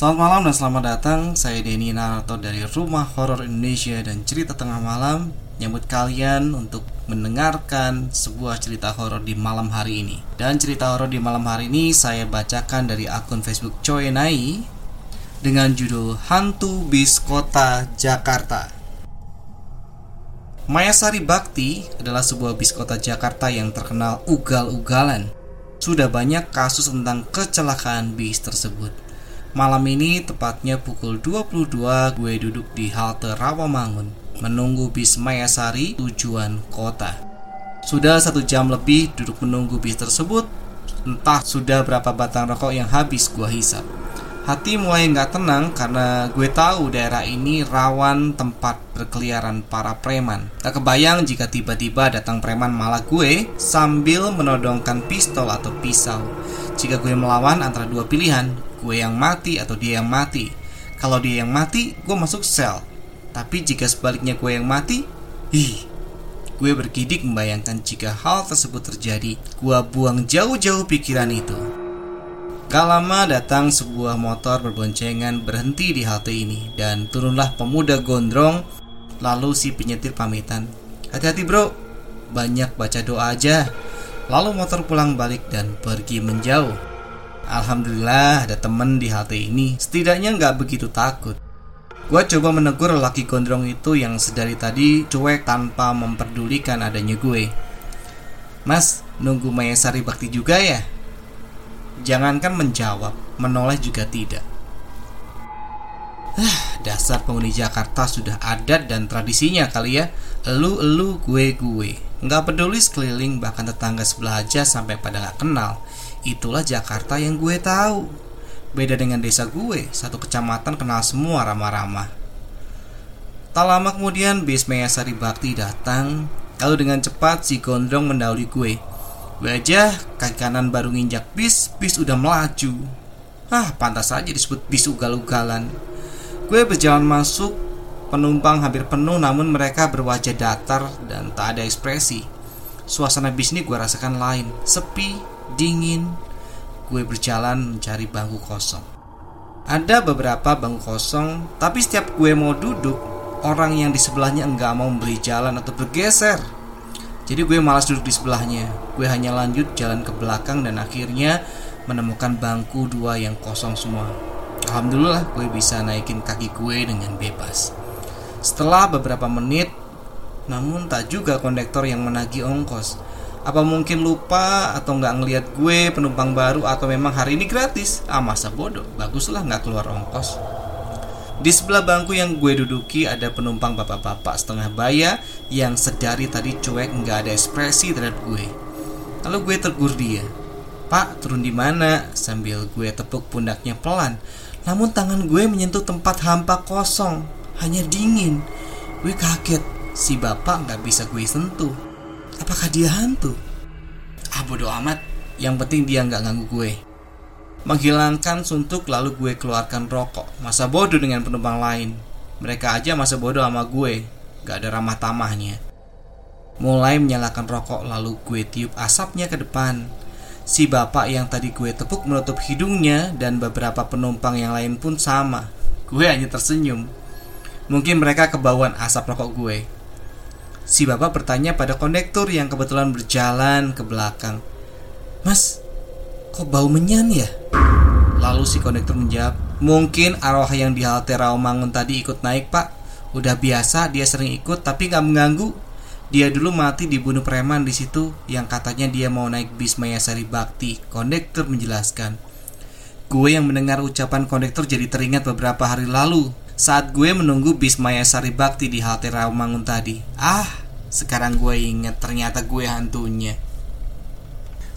Selamat malam dan selamat datang. Saya Denny Naruto dari Rumah Horor Indonesia dan Cerita Tengah Malam nyambut kalian untuk mendengarkan sebuah cerita horor di malam hari ini. Dan cerita horor di malam hari ini saya bacakan dari akun Facebook Coenai dengan judul Hantu Bis Kota Jakarta. Mayasari Bakti adalah sebuah bis kota Jakarta yang terkenal ugal-ugalan. Sudah banyak kasus tentang kecelakaan bis tersebut. Malam ini tepatnya pukul 22 gue duduk di halte Rawamangun menunggu bis Mayasari tujuan kota. Sudah satu jam lebih duduk menunggu bis tersebut, entah sudah berapa batang rokok yang habis gue hisap. Hati mulai nggak tenang karena gue tahu daerah ini rawan tempat berkeliaran para preman. Tak kebayang jika tiba-tiba datang preman malah gue sambil menodongkan pistol atau pisau. Jika gue melawan antara dua pilihan, gue yang mati atau dia yang mati. Kalau dia yang mati, gue masuk sel. Tapi jika sebaliknya gue yang mati, ih, gue bergidik membayangkan jika hal tersebut terjadi, gue buang jauh-jauh pikiran itu. Gak lama datang sebuah motor berboncengan berhenti di halte ini dan turunlah pemuda gondrong lalu si penyetir pamitan. Hati-hati bro, banyak baca doa aja. Lalu motor pulang balik dan pergi menjauh. Alhamdulillah ada temen di halte ini Setidaknya nggak begitu takut Gua coba menegur lelaki gondrong itu yang sedari tadi cuek tanpa memperdulikan adanya gue Mas, nunggu Mayasari Bakti juga ya? Jangankan menjawab, menoleh juga tidak. Ah, dasar penghuni Jakarta sudah adat dan tradisinya kali ya. Elu-elu gue-gue Nggak peduli sekeliling bahkan tetangga sebelah aja sampai pada nggak kenal. Itulah Jakarta yang gue tahu. Beda dengan desa gue, satu kecamatan kenal semua ramah-ramah. Tak lama kemudian bis Mayasari Bakti datang. Lalu dengan cepat si gondrong mendahului gue Gue aja kaki kanan baru nginjak bis, bis udah melaju Ah pantas saja disebut bis ugal-ugalan Gue berjalan masuk, penumpang hampir penuh namun mereka berwajah datar dan tak ada ekspresi. Suasana bis ini gue rasakan lain, sepi, dingin. Gue berjalan mencari bangku kosong. Ada beberapa bangku kosong, tapi setiap gue mau duduk, orang yang di sebelahnya enggak mau memberi jalan atau bergeser. Jadi gue malas duduk di sebelahnya. Gue hanya lanjut jalan ke belakang dan akhirnya menemukan bangku dua yang kosong semua. Alhamdulillah gue bisa naikin kaki gue dengan bebas. Setelah beberapa menit Namun tak juga kondektor yang menagih ongkos. Apa mungkin lupa atau nggak ngelihat gue penumpang baru Atau memang hari ini gratis? Ah masa bodoh, baguslah nggak keluar ongkos di sebelah bangku yang gue duduki ada penumpang bapak-bapak setengah baya yang sedari tadi cuek nggak ada ekspresi terhadap gue. Lalu gue tegur dia, Pak turun di mana? Sambil gue tepuk pundaknya pelan. Namun tangan gue menyentuh tempat hampa kosong, hanya dingin. Gue kaget, si bapak nggak bisa gue sentuh. Apakah dia hantu? Ah bodo amat, yang penting dia nggak ganggu gue. Menghilangkan suntuk lalu gue keluarkan rokok. Masa bodoh dengan penumpang lain. Mereka aja masa bodoh sama gue, gak ada ramah tamahnya. Mulai menyalakan rokok lalu gue tiup asapnya ke depan. Si bapak yang tadi gue tepuk menutup hidungnya dan beberapa penumpang yang lain pun sama. Gue hanya tersenyum. Mungkin mereka kebauan asap rokok gue. Si bapak bertanya pada kondektur yang kebetulan berjalan ke belakang. Mas, kok bau menyan ya? Lalu si kondektur menjawab, mungkin arwah yang di halte Rawamangun tadi ikut naik pak. Udah biasa dia sering ikut tapi nggak mengganggu. Dia dulu mati dibunuh preman di situ yang katanya dia mau naik bis Mayasari Bakti. Kondektur menjelaskan. Gue yang mendengar ucapan kondektur jadi teringat beberapa hari lalu saat gue menunggu bis Mayasari Bakti di halte Rawamangun tadi. Ah, sekarang gue inget ternyata gue hantunya.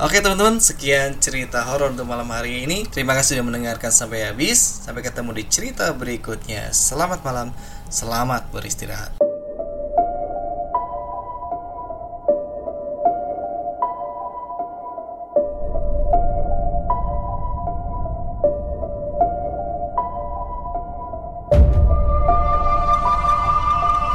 Oke teman-teman, sekian cerita horor untuk malam hari ini. Terima kasih sudah mendengarkan sampai habis. Sampai ketemu di cerita berikutnya. Selamat malam, selamat beristirahat.